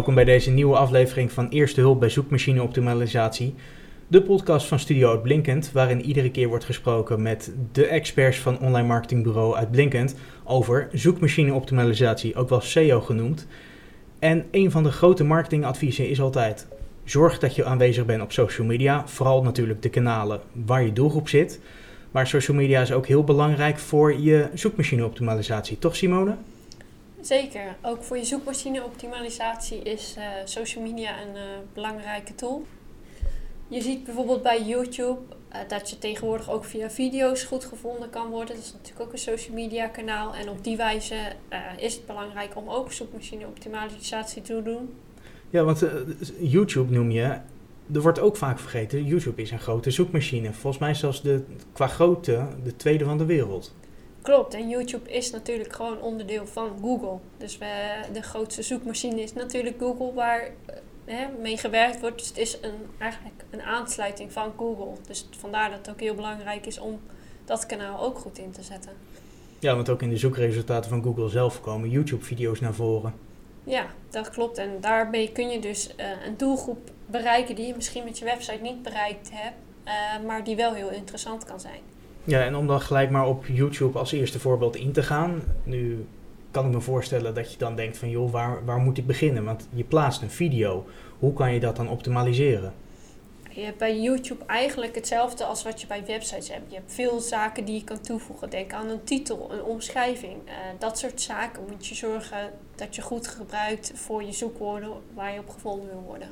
Welkom bij deze nieuwe aflevering van Eerste Hulp bij Zoekmachine Optimalisatie. De podcast van Studio uit Blinkend, waarin iedere keer wordt gesproken met de experts van online marketingbureau uit Blinkend over zoekmachine optimalisatie, ook wel SEO genoemd. En een van de grote marketingadviezen is altijd: zorg dat je aanwezig bent op social media, vooral natuurlijk de kanalen waar je doelgroep zit. Maar social media is ook heel belangrijk voor je zoekmachine optimalisatie, toch Simone? Zeker. Ook voor je zoekmachine optimalisatie is uh, social media een uh, belangrijke tool. Je ziet bijvoorbeeld bij YouTube uh, dat je tegenwoordig ook via video's goed gevonden kan worden. Dat is natuurlijk ook een social media kanaal. En op die wijze is het belangrijk om ook zoekmachine optimalisatie te doen. Ja, want YouTube noem je. Er wordt ook vaak vergeten, YouTube is een grote zoekmachine. Volgens mij zelfs de, qua grootte de tweede van de wereld. Klopt, en YouTube is natuurlijk gewoon onderdeel van Google. Dus we, de grootste zoekmachine is natuurlijk Google, waar eh, hè, mee gewerkt wordt. Dus het is een, eigenlijk een aansluiting van Google. Dus vandaar dat het ook heel belangrijk is om dat kanaal ook goed in te zetten. Ja, want ook in de zoekresultaten van Google zelf komen YouTube-video's naar voren. Ja, dat klopt. En daarmee kun je dus uh, een doelgroep bereiken die je misschien met je website niet bereikt hebt, uh, maar die wel heel interessant kan zijn. Ja, en om dan gelijk maar op YouTube als eerste voorbeeld in te gaan. Nu kan ik me voorstellen dat je dan denkt van joh, waar, waar moet ik beginnen? Want je plaatst een video. Hoe kan je dat dan optimaliseren? Je hebt bij YouTube eigenlijk hetzelfde als wat je bij websites hebt. Je hebt veel zaken die je kan toevoegen. Denk aan een titel, een omschrijving. Uh, dat soort zaken moet je zorgen dat je goed gebruikt voor je zoekwoorden waar je op gevonden wil worden.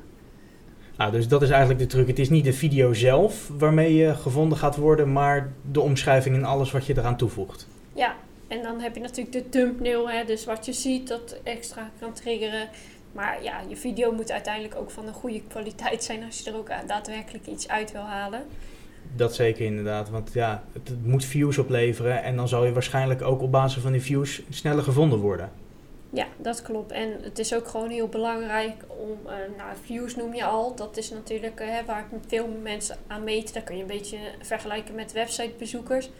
Nou, dus dat is eigenlijk de truc. Het is niet de video zelf waarmee je gevonden gaat worden, maar de omschrijving en alles wat je eraan toevoegt. Ja, en dan heb je natuurlijk de thumbnail, hè, dus wat je ziet dat extra kan triggeren. Maar ja, je video moet uiteindelijk ook van een goede kwaliteit zijn als je er ook daadwerkelijk iets uit wil halen. Dat zeker inderdaad, want ja, het moet views opleveren en dan zal je waarschijnlijk ook op basis van die views sneller gevonden worden. Ja, dat klopt. En het is ook gewoon heel belangrijk om, uh, nou, views noem je al. Dat is natuurlijk uh, waar veel mensen aan meten. Dat kun je een beetje vergelijken met websitebezoekers.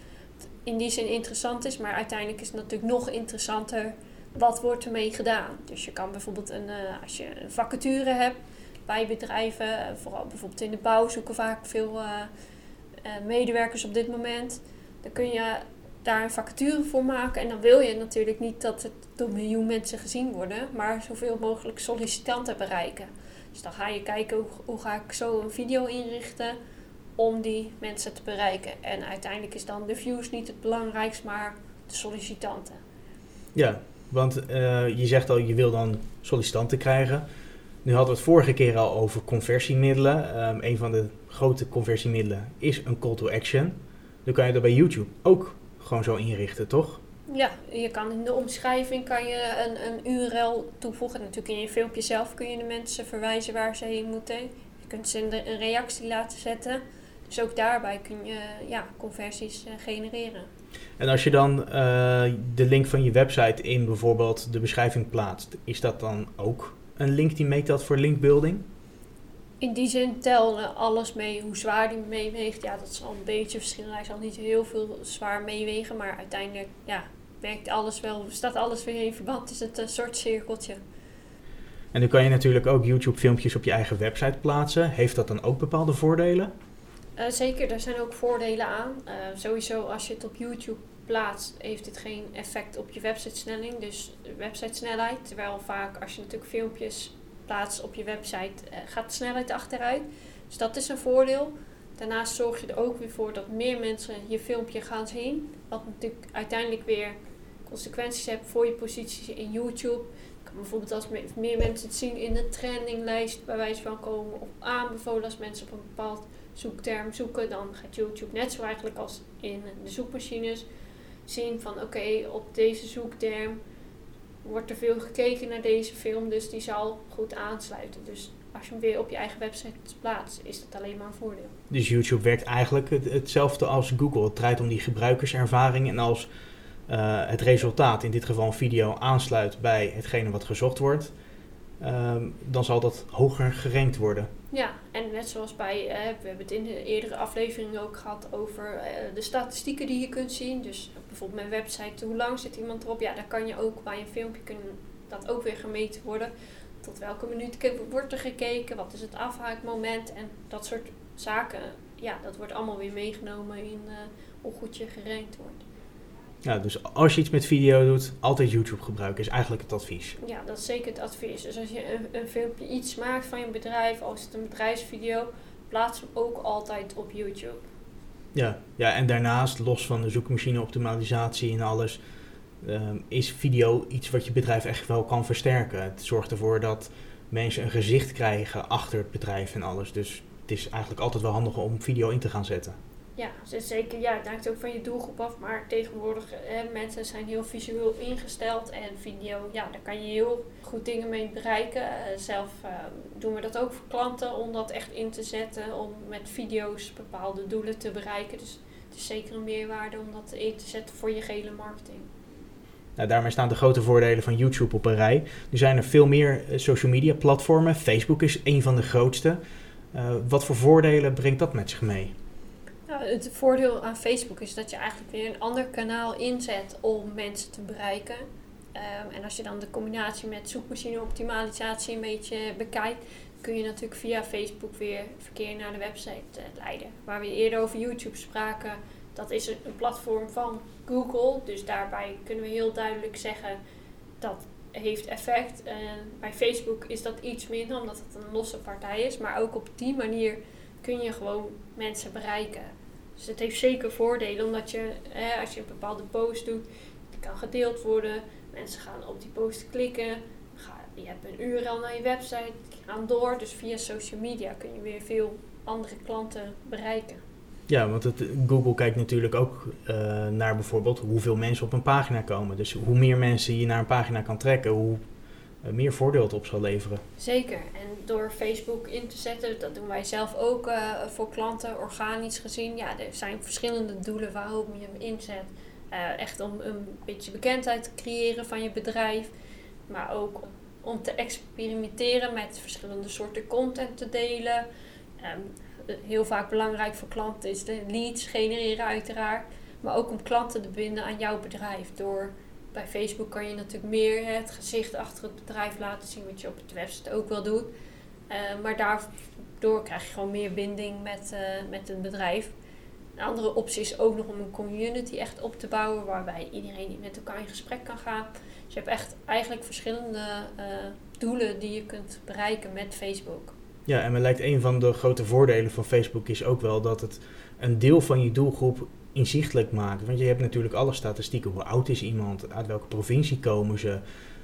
In die zin interessant is, maar uiteindelijk is het natuurlijk nog interessanter wat wordt ermee gedaan. Dus je kan bijvoorbeeld een, uh, als je een vacature hebt bij bedrijven, vooral bijvoorbeeld in de bouw zoeken vaak veel medewerkers op dit moment. Dan kun je daar een vacature voor maken. En dan wil je natuurlijk niet dat het door miljoen mensen gezien worden, maar zoveel mogelijk sollicitanten bereiken. Dus dan ga je kijken hoe, ga ik zo een video inrichten om die mensen te bereiken. En uiteindelijk is dan de views niet het belangrijkste, maar de sollicitanten. Ja, want uh, je zegt al, je wil dan sollicitanten krijgen. Nu hadden we het vorige keer al over conversiemiddelen. Um, een van de grote conversiemiddelen is een call to action. Nu kan je dat bij YouTube ook gewoon zo inrichten, toch? Ja, je kan in de omschrijving kan je een, een URL toevoegen. Natuurlijk in je filmpje zelf kun je de mensen verwijzen waar ze heen moeten. Je kunt ze een, reactie laten zetten. Dus ook daarbij kun je ja, conversies uh, genereren. En als je dan uh, de link van je website in bijvoorbeeld de beschrijving plaatst, is dat dan ook een link die meetelt voor linkbuilding? In die zin telde alles mee. Hoe zwaar die meeweegt, ja, dat is al een beetje verschillend. Hij zal niet heel veel zwaar meewegen, maar uiteindelijk ja, werkt alles wel, staat alles weer in verband. Is het een soort cirkeltje. En nu kan je natuurlijk ook YouTube-filmpjes op je eigen website plaatsen. Heeft dat dan ook bepaalde voordelen? Uh, zeker, daar zijn ook voordelen aan. Uh, sowieso, als je het op YouTube plaatst, heeft dit geen effect op je websitesnelling, dus websitesnelheid. Terwijl vaak als je natuurlijk filmpjes plaats op je website, uh, gaat de snelheid achteruit. Dus dat is een voordeel. Daarnaast zorg je er ook weer voor dat meer mensen je filmpje gaan zien. Wat natuurlijk uiteindelijk weer consequenties heeft voor je positie in YouTube. Bijvoorbeeld als meer mensen het zien in de trendinglijst bij wijze van komen of aanbevolen als mensen op een bepaald zoekterm zoeken, dan gaat YouTube net zo eigenlijk als in de zoekmachines zien van oké, op deze zoekterm wordt er veel gekeken naar deze film, dus die zal goed aansluiten. Dus als je hem weer op je eigen website plaatst, is dat alleen maar een voordeel. Dus YouTube werkt eigenlijk hetzelfde als Google. Het draait om die gebruikerservaring en als uh, het resultaat, in dit geval een video, aansluit bij hetgene wat gezocht wordt, um, dan zal dat hoger gerankt worden. Ja, en net zoals bij, uh, we hebben het in de eerdere aflevering ook gehad over uh, de statistieken die je kunt zien. Dus bijvoorbeeld mijn website, hoe lang zit iemand erop? Ja, daar kan je ook bij een filmpje kunnen dat ook weer gemeten worden. tot welke minuut wordt er gekeken, wat is het afhaakmoment en dat soort zaken. Ja, dat wordt allemaal weer meegenomen in eh, hoe goed je gerankt wordt. Ja, dus als je iets met video doet, altijd YouTube gebruiken is eigenlijk het advies. Ja, dat is zeker het advies. Dus als je een, een filmpje iets maakt van je bedrijf, als het een bedrijfsvideo, plaats hem ook altijd op YouTube. Ja, ja, en daarnaast, los van de zoekmachine optimalisatie en alles, ehm, is video iets wat je bedrijf echt wel kan versterken. Het zorgt ervoor dat mensen een gezicht krijgen achter het bedrijf en alles. Dus het is eigenlijk altijd wel handig om video in te gaan zetten. Ja, dus zeker. Ja, het hangt ook van je doelgroep af. Maar tegenwoordig, eh, mensen zijn heel visueel ingesteld. En video, ja, daar kan je heel goed dingen mee bereiken. Eh, zelf eh, doen we dat ook voor klanten om dat echt in te zetten. Om met video's bepaalde doelen te bereiken. Dus het is zeker een meerwaarde om dat in te zetten voor je gehele marketing. Nou, daarmee staan de grote voordelen van YouTube op een rij. Er zijn er veel meer eh, social media platformen. Facebook is een van de grootste. Eh, wat voor voordelen brengt dat met zich mee? Het voordeel aan Facebook is dat je eigenlijk weer een ander kanaal inzet om mensen te bereiken. Ehm, en als je dan de combinatie met zoekmachine optimalisatie een beetje bekijkt, kun je natuurlijk via Facebook weer verkeer naar de website eh, leiden. Waar we eerder over YouTube spraken, dat is een, platform van Google. Dus daarbij kunnen we heel duidelijk zeggen dat heeft effect. En bij Facebook is dat iets minder, omdat het een losse partij is. Maar ook op die manier kun je gewoon mensen bereiken. Dus het heeft zeker voordelen, omdat je, als je een bepaalde post doet, die kan gedeeld worden. Mensen gaan op die post klikken. Je hebt een URL naar je website, gaan door. Dus via social media kun je weer veel andere klanten bereiken. Ja, want het, Google kijkt natuurlijk ook eh, naar bijvoorbeeld hoeveel mensen op een pagina komen. Dus hoe meer mensen je naar een pagina kan trekken, hoe meer voordeel op zal leveren. Zeker. En door Facebook in te zetten, dat doen wij zelf ook eh, voor klanten, organisch gezien. Ja, er zijn verschillende doelen waarom je hem inzet. Eh, echt om een beetje bekendheid te creëren van je bedrijf. Maar ook om, om te experimenteren met verschillende soorten content te delen. Ehm, heel vaak belangrijk voor klanten is de leads genereren uiteraard. Maar ook om klanten te binden aan jouw bedrijf. Door bij Facebook kan je natuurlijk meer het gezicht achter het bedrijf laten zien, wat je op de website ook wel doet. Uh, maar daardoor krijg je gewoon meer binding met, uh, met het bedrijf. Een andere optie is ook nog om een community echt op te bouwen, waarbij iedereen met elkaar in gesprek kan gaan. Dus je hebt echt eigenlijk verschillende uh, doelen die je kunt bereiken met Facebook. Ja, en me lijkt een van de grote voordelen van Facebook is ook wel dat het een deel van je doelgroep inzichtelijk maakt. Want je hebt natuurlijk alle statistieken. Hoe oud is iemand? Uit welke provincie komen ze?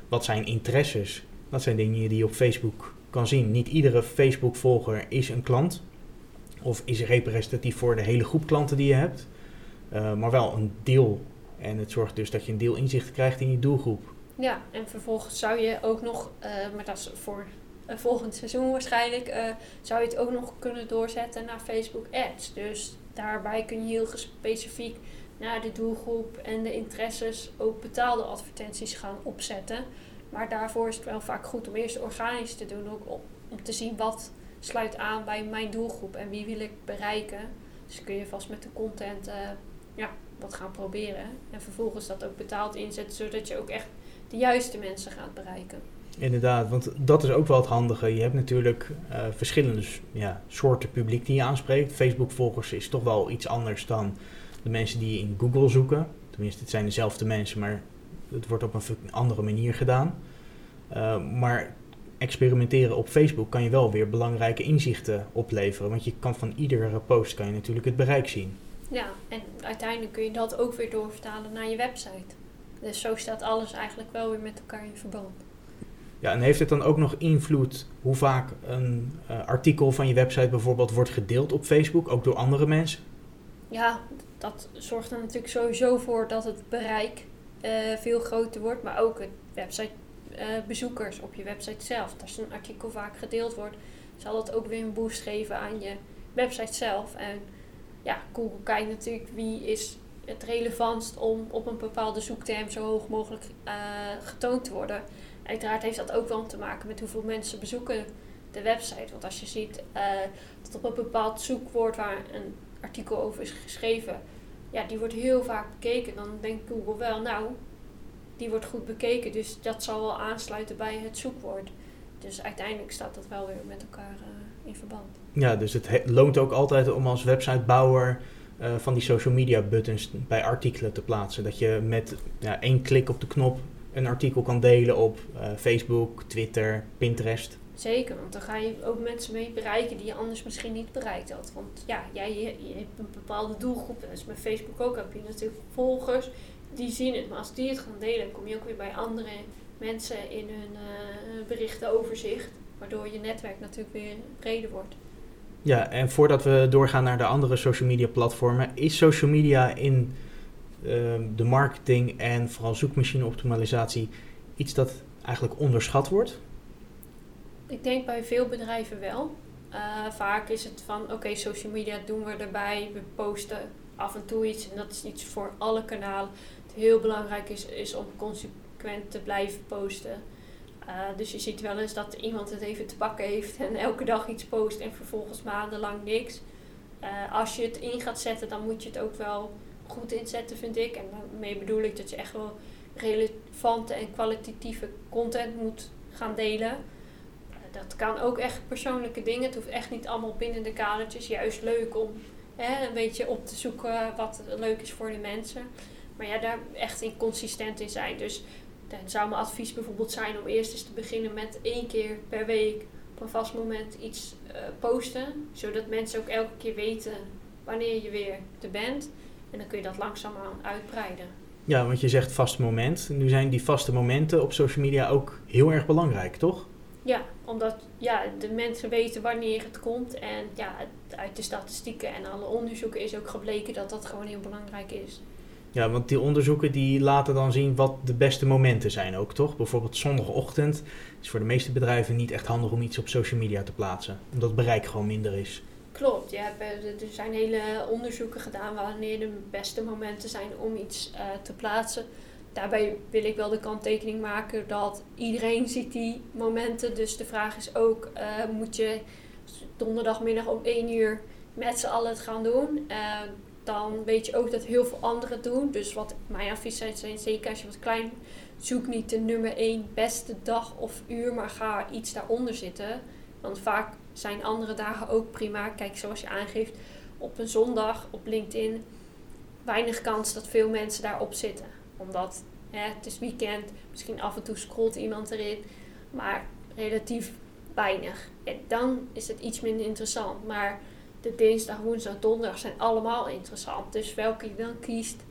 Wat zijn interesses? Dat zijn dingen die je op Facebook kan zien. Niet iedere Facebook-volger is een klant. Of is representatief voor de hele groep klanten die je hebt. Uh, maar wel een deel. En het zorgt dus dat je een deel inzicht krijgt in je doelgroep. Ja, en vervolgens zou je ook nog, uh, maar dat is voor uh, volgend seizoen waarschijnlijk, zou je het ook nog kunnen doorzetten naar Facebook Ads. Dus daarbij kun je heel specifiek naar de doelgroep en de interesses ook betaalde advertenties gaan opzetten. Maar daarvoor is het wel vaak goed om eerst organisch te doen, ook om, te zien wat sluit aan bij mijn doelgroep en wie wil ik bereiken. Dus kun je vast met de content uh, ja, wat gaan proberen. En vervolgens dat ook betaald inzetten, zodat je ook echt de juiste mensen gaat bereiken. Inderdaad, want dat is ook wel het handige. Je hebt natuurlijk uh, verschillende ja, soorten publiek die je aanspreekt. Facebook-volgers is toch wel iets anders dan de mensen die je in Google zoeken. Tenminste, het zijn dezelfde mensen, maar het wordt op een andere manier gedaan. Uh, maar experimenteren op Facebook kan je wel weer belangrijke inzichten opleveren. Want je kan van iedere post kan je natuurlijk het bereik zien. Ja, en uiteindelijk kun je dat ook weer doorvertalen naar je website. Dus zo staat alles eigenlijk wel weer met elkaar in verband. Ja, en heeft het dan ook nog invloed hoe vaak een uh, artikel van je website bijvoorbeeld wordt gedeeld op Facebook, ook door andere mensen? Ja, dat zorgt er natuurlijk sowieso voor dat het bereik uh, veel groter wordt, maar ook het website uh, bezoekers op je website zelf. Als een artikel vaak gedeeld wordt, zal dat ook weer een boost geven aan je website zelf. En ja, Google kijkt natuurlijk wie is het relevantst om op een bepaalde zoekterm zo hoog mogelijk getoond te worden. Uiteraard heeft dat ook wel te maken met hoeveel mensen bezoeken de website. Want als je ziet uh, dat op een bepaald zoekwoord waar een artikel over is geschreven, ja, die wordt heel vaak bekeken. Dan denkt Google wel, nou, die wordt goed bekeken, dus dat zal wel aansluiten bij het zoekwoord. dus uiteindelijk staat dat wel weer met elkaar eh, in verband. Ja, dus het loont ook altijd om als websitebouwer uh, van die social media buttons bij artikelen te plaatsen. Dat je met ja, één klik op de knop een artikel kan delen op uh, Facebook, Twitter, Pinterest. Zeker, want dan ga je ook mensen mee bereiken die je anders misschien niet bereikt had. Want ja, jij je, je hebt een bepaalde doelgroep. En dus met Facebook ook heb je natuurlijk volgers die zien het. Maar als die het gaan delen, kom je ook weer bij andere mensen in hun uh, berichtenoverzicht. Waardoor je netwerk natuurlijk weer breder wordt. Ja, en voordat we doorgaan naar de andere social media platformen, is social media in de marketing en vooral zoekmachine optimalisatie iets dat eigenlijk onderschat wordt? Ik denk bij veel bedrijven wel. Uh, vaak is het van oké, social media doen we erbij, we posten af en toe iets en dat is iets voor alle kanalen. Het heel belangrijk is, is om consequent te blijven posten. Uh, dus je ziet wel eens dat iemand het even te pakken heeft en elke dag iets post en vervolgens maandenlang niks. Uh, als je het in gaat zetten, dan moet je het ook wel goed inzetten, vind ik. En daarmee bedoel ik dat je echt wel relevante en kwalitatieve content moet gaan delen dat kan ook echt persoonlijke dingen. Het hoeft echt niet allemaal binnen de kadertjes. Juist leuk om hè, een beetje op te zoeken wat leuk is voor de mensen. Maar ja, daar echt in consistent in zijn. Dus dan zou mijn advies bijvoorbeeld zijn om eerst eens te beginnen met één keer per week op een vast moment iets uh, posten. Zodat mensen ook elke keer weten wanneer je weer er bent. En dan kun je dat langzaamaan uitbreiden. Ja, want je zegt vast moment. Nu zijn die vaste momenten op social media ook heel erg belangrijk, toch? Ja, omdat ja, de mensen weten wanneer het komt. En ja, uit de statistieken en alle onderzoeken is ook gebleken dat dat gewoon heel belangrijk is. Ja, want die onderzoeken die laten dan zien wat de beste momenten zijn ook, toch? Bijvoorbeeld zondagochtend is voor de meeste bedrijven niet echt handig om iets op social media te plaatsen. Omdat het bereik gewoon minder is. Klopt, ja, er zijn hele onderzoeken gedaan wanneer de beste momenten zijn om iets uh, te plaatsen daarbij wil ik wel de kanttekening maken dat iedereen ziet die momenten. Dus de vraag is ook, uh, moet je donderdagmiddag om 1 uur met z'n allen het gaan doen? Uh, dan weet je ook dat heel veel anderen het doen. Dus wat mijn advies zijn, zeker als je wat klein zoek niet de nummer 1 beste dag of uur, maar ga iets daaronder zitten. Want vaak zijn andere dagen ook prima. Kijk, zoals je aangeeft, op een zondag op LinkedIn weinig kans dat veel mensen daarop zitten omdat hè, het is weekend, misschien af en toe scrolt iemand erin, maar relatief weinig. En dan is het iets minder interessant. Maar de dinsdag, woensdag, donderdag zijn allemaal interessant. Dus welke je dan kiest,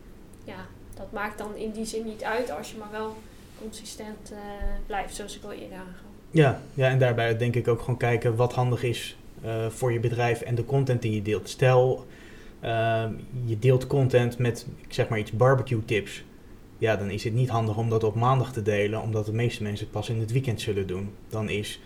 ja, dat maakt dan in die zin niet uit als je maar wel consistent uh, blijft, zoals ik al eerder. Ja, ja, en daarbij denk ik ook gewoon kijken wat handig is uh, voor je bedrijf en de content die je deelt. Stel, uh, je deelt content met, ik zeg maar iets barbecue tips ja, dan is het niet handig om dat op maandag te delen, omdat de meeste mensen het pas in het weekend zullen doen. Dan is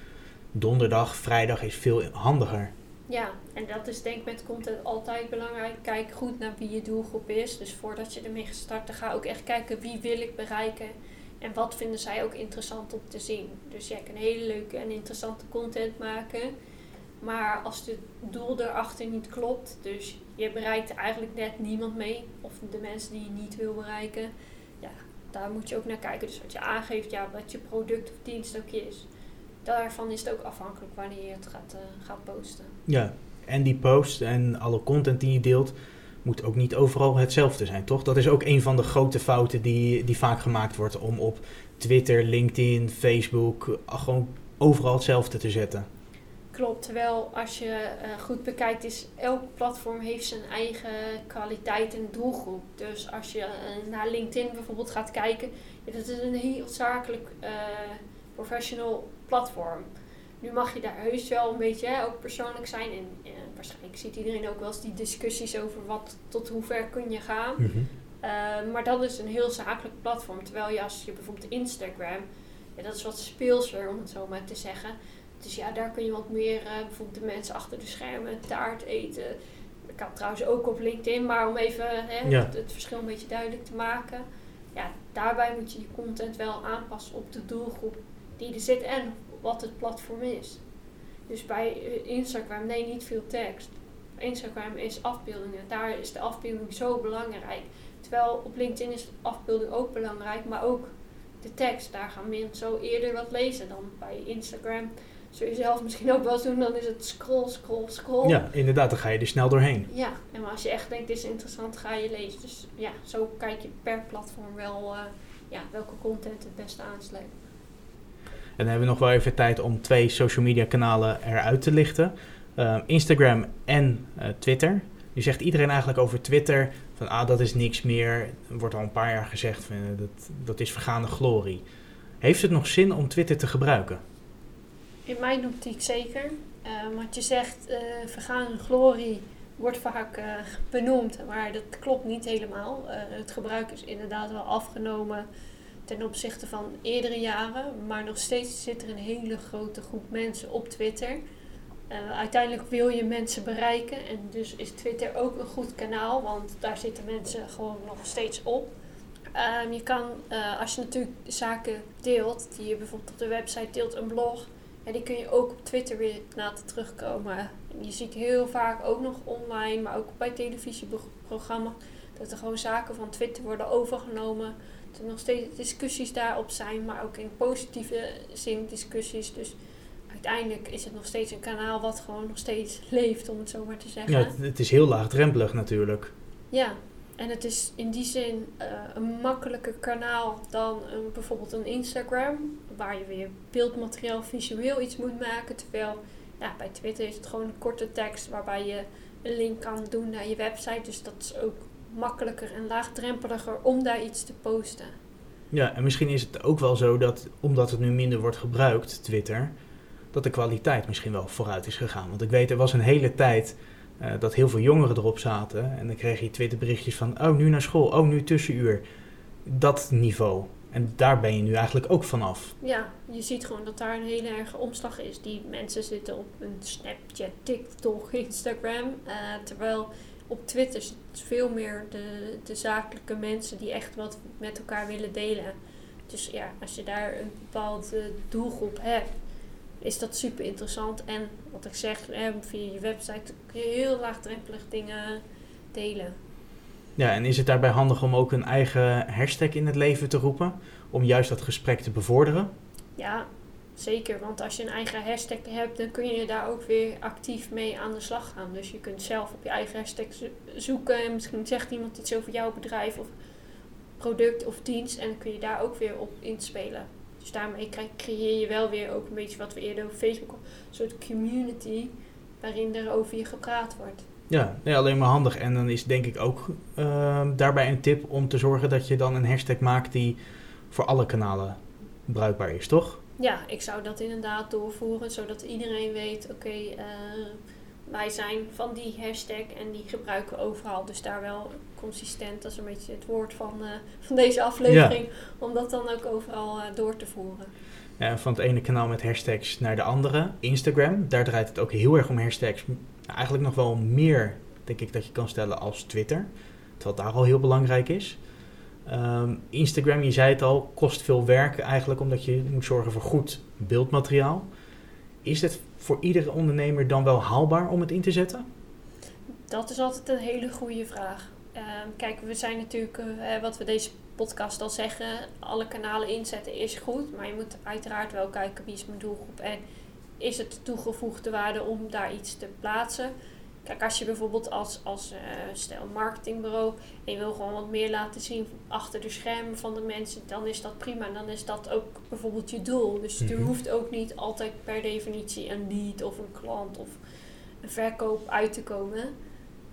donderdag, vrijdag is veel handiger. Ja, en dat is denk ik met content altijd belangrijk. Kijk goed naar wie je doelgroep is. Dus voordat je ermee gaat starten, ga ook echt kijken wie wil ik bereiken. En wat vinden zij ook interessant om te zien. Dus jij kan hele leuke en interessante content maken. Maar als het doel erachter niet klopt, dus je bereikt eigenlijk net niemand mee, of de mensen die je niet wil bereiken, daar moet je ook naar kijken. Dus wat je aangeeft, ja, wat je product of dienst ook is. Daarvan is het ook afhankelijk wanneer je het gaat, uh, gaat posten. Ja, en die post en alle content die je deelt, moet ook niet overal hetzelfde zijn, toch? Dat is ook een van de grote fouten die, die vaak gemaakt wordt om op Twitter, LinkedIn, Facebook gewoon overal hetzelfde te zetten. Klopt, terwijl als je uh, goed bekijkt is elk platform heeft zijn eigen kwaliteit en doelgroep. Dus als je uh, naar LinkedIn bijvoorbeeld gaat kijken, ja, dat is een heel zakelijk uh, professional platform. Nu mag je daar heus wel een beetje hè, ook persoonlijk zijn. En waarschijnlijk ziet iedereen ook wel eens die discussies over wat tot hoe ver kun je gaan. Mm -hmm. maar dat is een heel zakelijk platform. Terwijl je als je bijvoorbeeld Instagram, ja, dat is wat speelser om het zo maar te zeggen dus ja, daar kun je wat meer, uh, bijvoorbeeld de mensen achter de schermen taart eten. Ik kan trouwens ook op LinkedIn, maar om even hè, het, verschil een beetje duidelijk te maken. Ja, daarbij moet je je content wel aanpassen op de doelgroep die er zit en wat het platform is. Dus bij eh, Instagram, nee, niet veel tekst. Instagram is afbeeldingen. Daar is de afbeelding zo belangrijk. Terwijl op LinkedIn is de afbeelding ook belangrijk, maar ook de tekst. Daar gaan mensen zo eerder wat lezen dan bij Instagram. Zul je zelf misschien ook wel eens doen, dan is het scroll, scroll, scroll. Ja, inderdaad, dan ga je er snel doorheen. Ja, en als je echt denkt, dit is interessant, ga je lezen. Dus ja, zo kijk je per platform wel uh, ja, welke content het beste aansluit. En dan hebben we nog wel even tijd om twee social media kanalen eruit te lichten. Uh, Instagram en uh, Twitter. Nu zegt iedereen eigenlijk over Twitter van ah, dat is niks meer. Er wordt al een paar jaar gezegd van dat, dat is vergaande glorie. Heeft het nog zin om Twitter te gebruiken? In mijn optiek zeker. Uh, want je zegt uh, vergaande glorie wordt vaak benoemd, maar dat klopt niet helemaal. het gebruik is inderdaad wel afgenomen ten opzichte van eerdere jaren, maar nog steeds zit er een hele grote groep mensen op Twitter. uiteindelijk wil je mensen bereiken en dus is Twitter ook een goed kanaal, want daar zitten mensen gewoon nog steeds op. Um, je kan, als je natuurlijk zaken deelt, die je bijvoorbeeld op de website deelt, een blog, ja, die kun je ook op Twitter weer laten terugkomen. je ziet heel vaak ook nog online, maar ook bij televisieprogramma's, dat er gewoon zaken van Twitter worden overgenomen. Er nog steeds discussies daarop zijn, maar ook in positieve zin discussies. Dus uiteindelijk is het nog steeds een kanaal wat gewoon nog steeds leeft, om het zo maar te zeggen. Ja, het is heel laagdrempelig natuurlijk. Ja, en het is in die zin uh, een makkelijker kanaal dan een, bijvoorbeeld een Instagram, waar je weer beeldmateriaal visueel iets moet maken. Terwijl ja, bij Twitter is het gewoon een korte tekst waarbij je een link kan doen naar je website. Dus dat is ook makkelijker en laagdrempeliger om daar iets te posten. Ja, en misschien is het ook wel zo dat omdat het nu minder wordt gebruikt, Twitter, dat de kwaliteit misschien wel vooruit is gegaan. Want ik weet, er was een hele tijd uh, dat heel veel jongeren erop zaten. En dan kreeg je Twitterberichtjes van, oh nu naar school, oh nu tussenuur. Dat niveau. En daar ben je nu eigenlijk ook vanaf. Ja, je ziet gewoon dat daar een hele erge omslag is. Die mensen zitten op een Snapchat, TikTok, Instagram. Uh, terwijl op Twitter zit veel meer de, de zakelijke mensen die echt wat met elkaar willen delen. Dus ja, als je daar een bepaalde doelgroep hebt, is dat super interessant. En wat ik zeg, via je website kun je heel laagdrempelig dingen delen. Ja, en is het daarbij handig om ook een eigen hashtag in het leven te roepen? Om juist dat gesprek te bevorderen? Ja, zeker. Want als je een eigen hashtag hebt, dan kun je daar ook weer actief mee aan de slag gaan. Dus je kunt zelf op je eigen hashtag zoeken. En misschien zegt iemand iets over jouw bedrijf of product of dienst. En dan kun je daar ook weer op inspelen. Dus daarmee creëer je wel weer ook een beetje wat we eerder over Facebook een soort community waarin er over je gepraat wordt. Ja, nee, alleen maar handig. En dan is denk ik ook uh, daarbij een tip om te zorgen dat je dan een hashtag maakt die voor alle kanalen bruikbaar is, toch? Ja, ik zou dat inderdaad doorvoeren, zodat iedereen weet, oké, uh, wij zijn van die hashtag en die gebruiken we overal. Dus daar wel consistent, dat is een beetje het woord van, uh, van deze aflevering, om dat dan ook overal uh, door te voeren. Ja, van het ene kanaal met hashtags naar de andere, Instagram, daar draait het ook heel erg om hashtags. Eigenlijk nog wel meer, denk ik, dat je kan stellen als Twitter, terwijl daar al heel belangrijk is. Um, Instagram, je zei het al, kost veel werk eigenlijk, omdat je moet zorgen voor goed beeldmateriaal. Is het voor iedere ondernemer dan wel haalbaar om het in te zetten? Dat is altijd een hele goede vraag. Uh, kijk, we zijn natuurlijk, uh, wat we deze podcast al zeggen, alle kanalen inzetten is goed. Maar je moet uiteraard wel kijken wie is mijn doelgroep en is het toegevoegde waarde om daar iets te plaatsen. Kijk, als je bijvoorbeeld als, als uh, stel marketingbureau en je wil gewoon wat meer laten zien achter de schermen van de mensen, dan is dat prima. Dan is dat ook bijvoorbeeld je doel. Dus er mhm. hoeft ook niet altijd per definitie een lead of een klant of een verkoop uit te komen.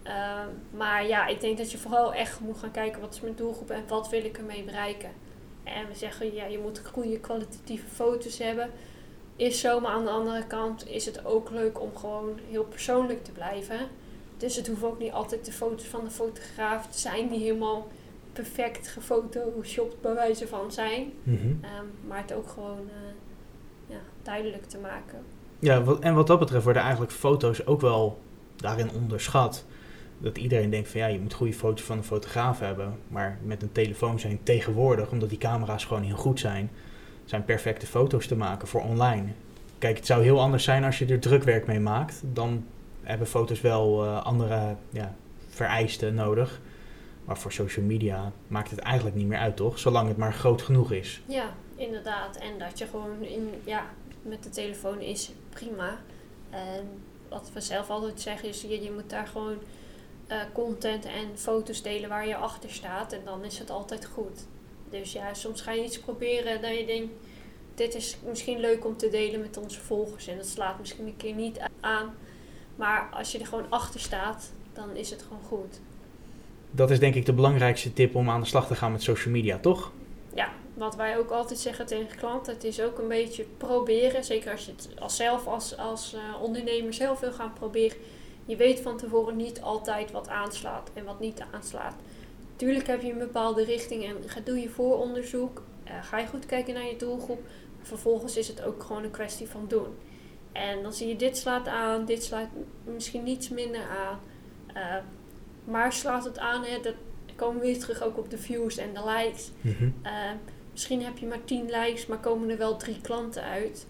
Ehm, maar ja, ik denk dat je vooral echt moet gaan kijken wat is mijn doelgroep en wat wil ik ermee bereiken. En we zeggen, ja, je moet goede kwalitatieve foto's hebben is zo, maar aan de andere kant is het ook leuk om gewoon heel persoonlijk te blijven. Dus het hoeft ook niet altijd de foto's van de fotograaf te zijn die helemaal perfect gefotoshopt bij wijze van zijn. Mhm. Ehm, maar het ook gewoon uh, ja, duidelijk te maken. Ja, wat, en wat dat betreft worden eigenlijk foto's ook wel daarin onderschat. Dat iedereen denkt van ja, je moet goede foto's van een fotograaf hebben. Maar met een telefoon zijn tegenwoordig, omdat die camera's gewoon heel goed zijn, zijn perfecte foto's te maken voor online. Kijk, het zou heel anders zijn als je er drukwerk mee maakt. Dan hebben foto's wel uh, andere ja, vereisten nodig. Maar voor social media maakt het eigenlijk niet meer uit, toch? Zolang het maar groot genoeg is. Ja, inderdaad. En dat je gewoon in, ja, met de telefoon is prima. En wat we zelf altijd zeggen is, je, je moet daar gewoon uh, content en foto's delen waar je achter staat. En dan is het altijd goed. Dus ja, soms ga je iets proberen dat je denkt, dit is misschien leuk om te delen met onze volgers. En dat slaat misschien een keer niet aan. Maar als je er gewoon achter staat, dan is het gewoon goed. Dat is denk ik de belangrijkste tip om aan de slag te gaan met social media, toch? Ja, wat wij ook altijd zeggen tegen klanten, het is ook een beetje proberen. Zeker als je het als zelf als, als uh, ondernemer zelf wil gaan proberen. Je weet van tevoren niet altijd wat aanslaat en wat niet aanslaat. Tuurlijk heb je een bepaalde richting en ga, doe je vooronderzoek. Uh, ga je goed kijken naar je doelgroep. Vervolgens is het ook gewoon een kwestie van doen. En dan zie je dit slaat aan, dit slaat misschien niets minder aan. Uh, maar slaat het aan, hè, dat komen we weer terug ook op de views en de likes. Mhm. Uh, misschien heb je maar 10 likes, maar komen er wel drie klanten uit.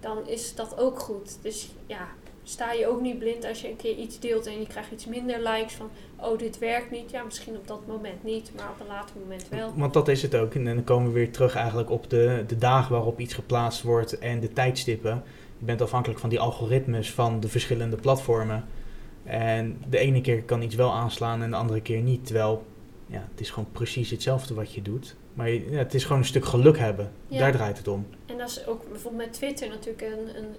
Dan is dat ook goed. Dus ja, sta je ook niet blind als je een keer iets deelt en je krijgt iets minder likes van, oh dit werkt niet. Ja, misschien op dat moment niet, maar op een later moment wel. Want dat is het ook. En dan komen we weer terug eigenlijk op de, de dagen waarop iets geplaatst wordt en de tijdstippen. Je bent afhankelijk van die algoritmes van de verschillende platformen. En de ene keer kan iets wel aanslaan en de andere keer niet. Terwijl ja, het is gewoon precies hetzelfde wat je doet. Maar ja, het is gewoon een stuk geluk hebben. Ja. Daar draait het om. En dat is ook bijvoorbeeld met Twitter natuurlijk een, een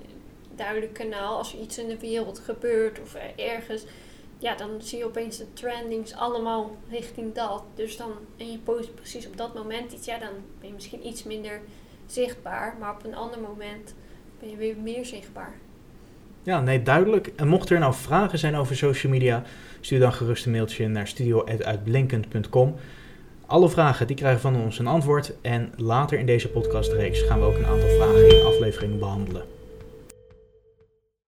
duidelijk kanaal. Als er iets in de wereld gebeurt of ergens, ja, dan zie je opeens de trendings allemaal richting dat. Dus dan, en je post precies op dat moment iets, ja, dan ben je misschien iets minder zichtbaar. Maar op een ander moment ben je weer meer zichtbaar. Ja, nee, duidelijk. En mocht er nou vragen zijn over social media, stuur dan gerust een mailtje naar studio.uitblinkend.com. Alle vragen die krijgen van ons een antwoord. En later in deze podcastreeks gaan we ook een aantal vragen in afleveringen behandelen.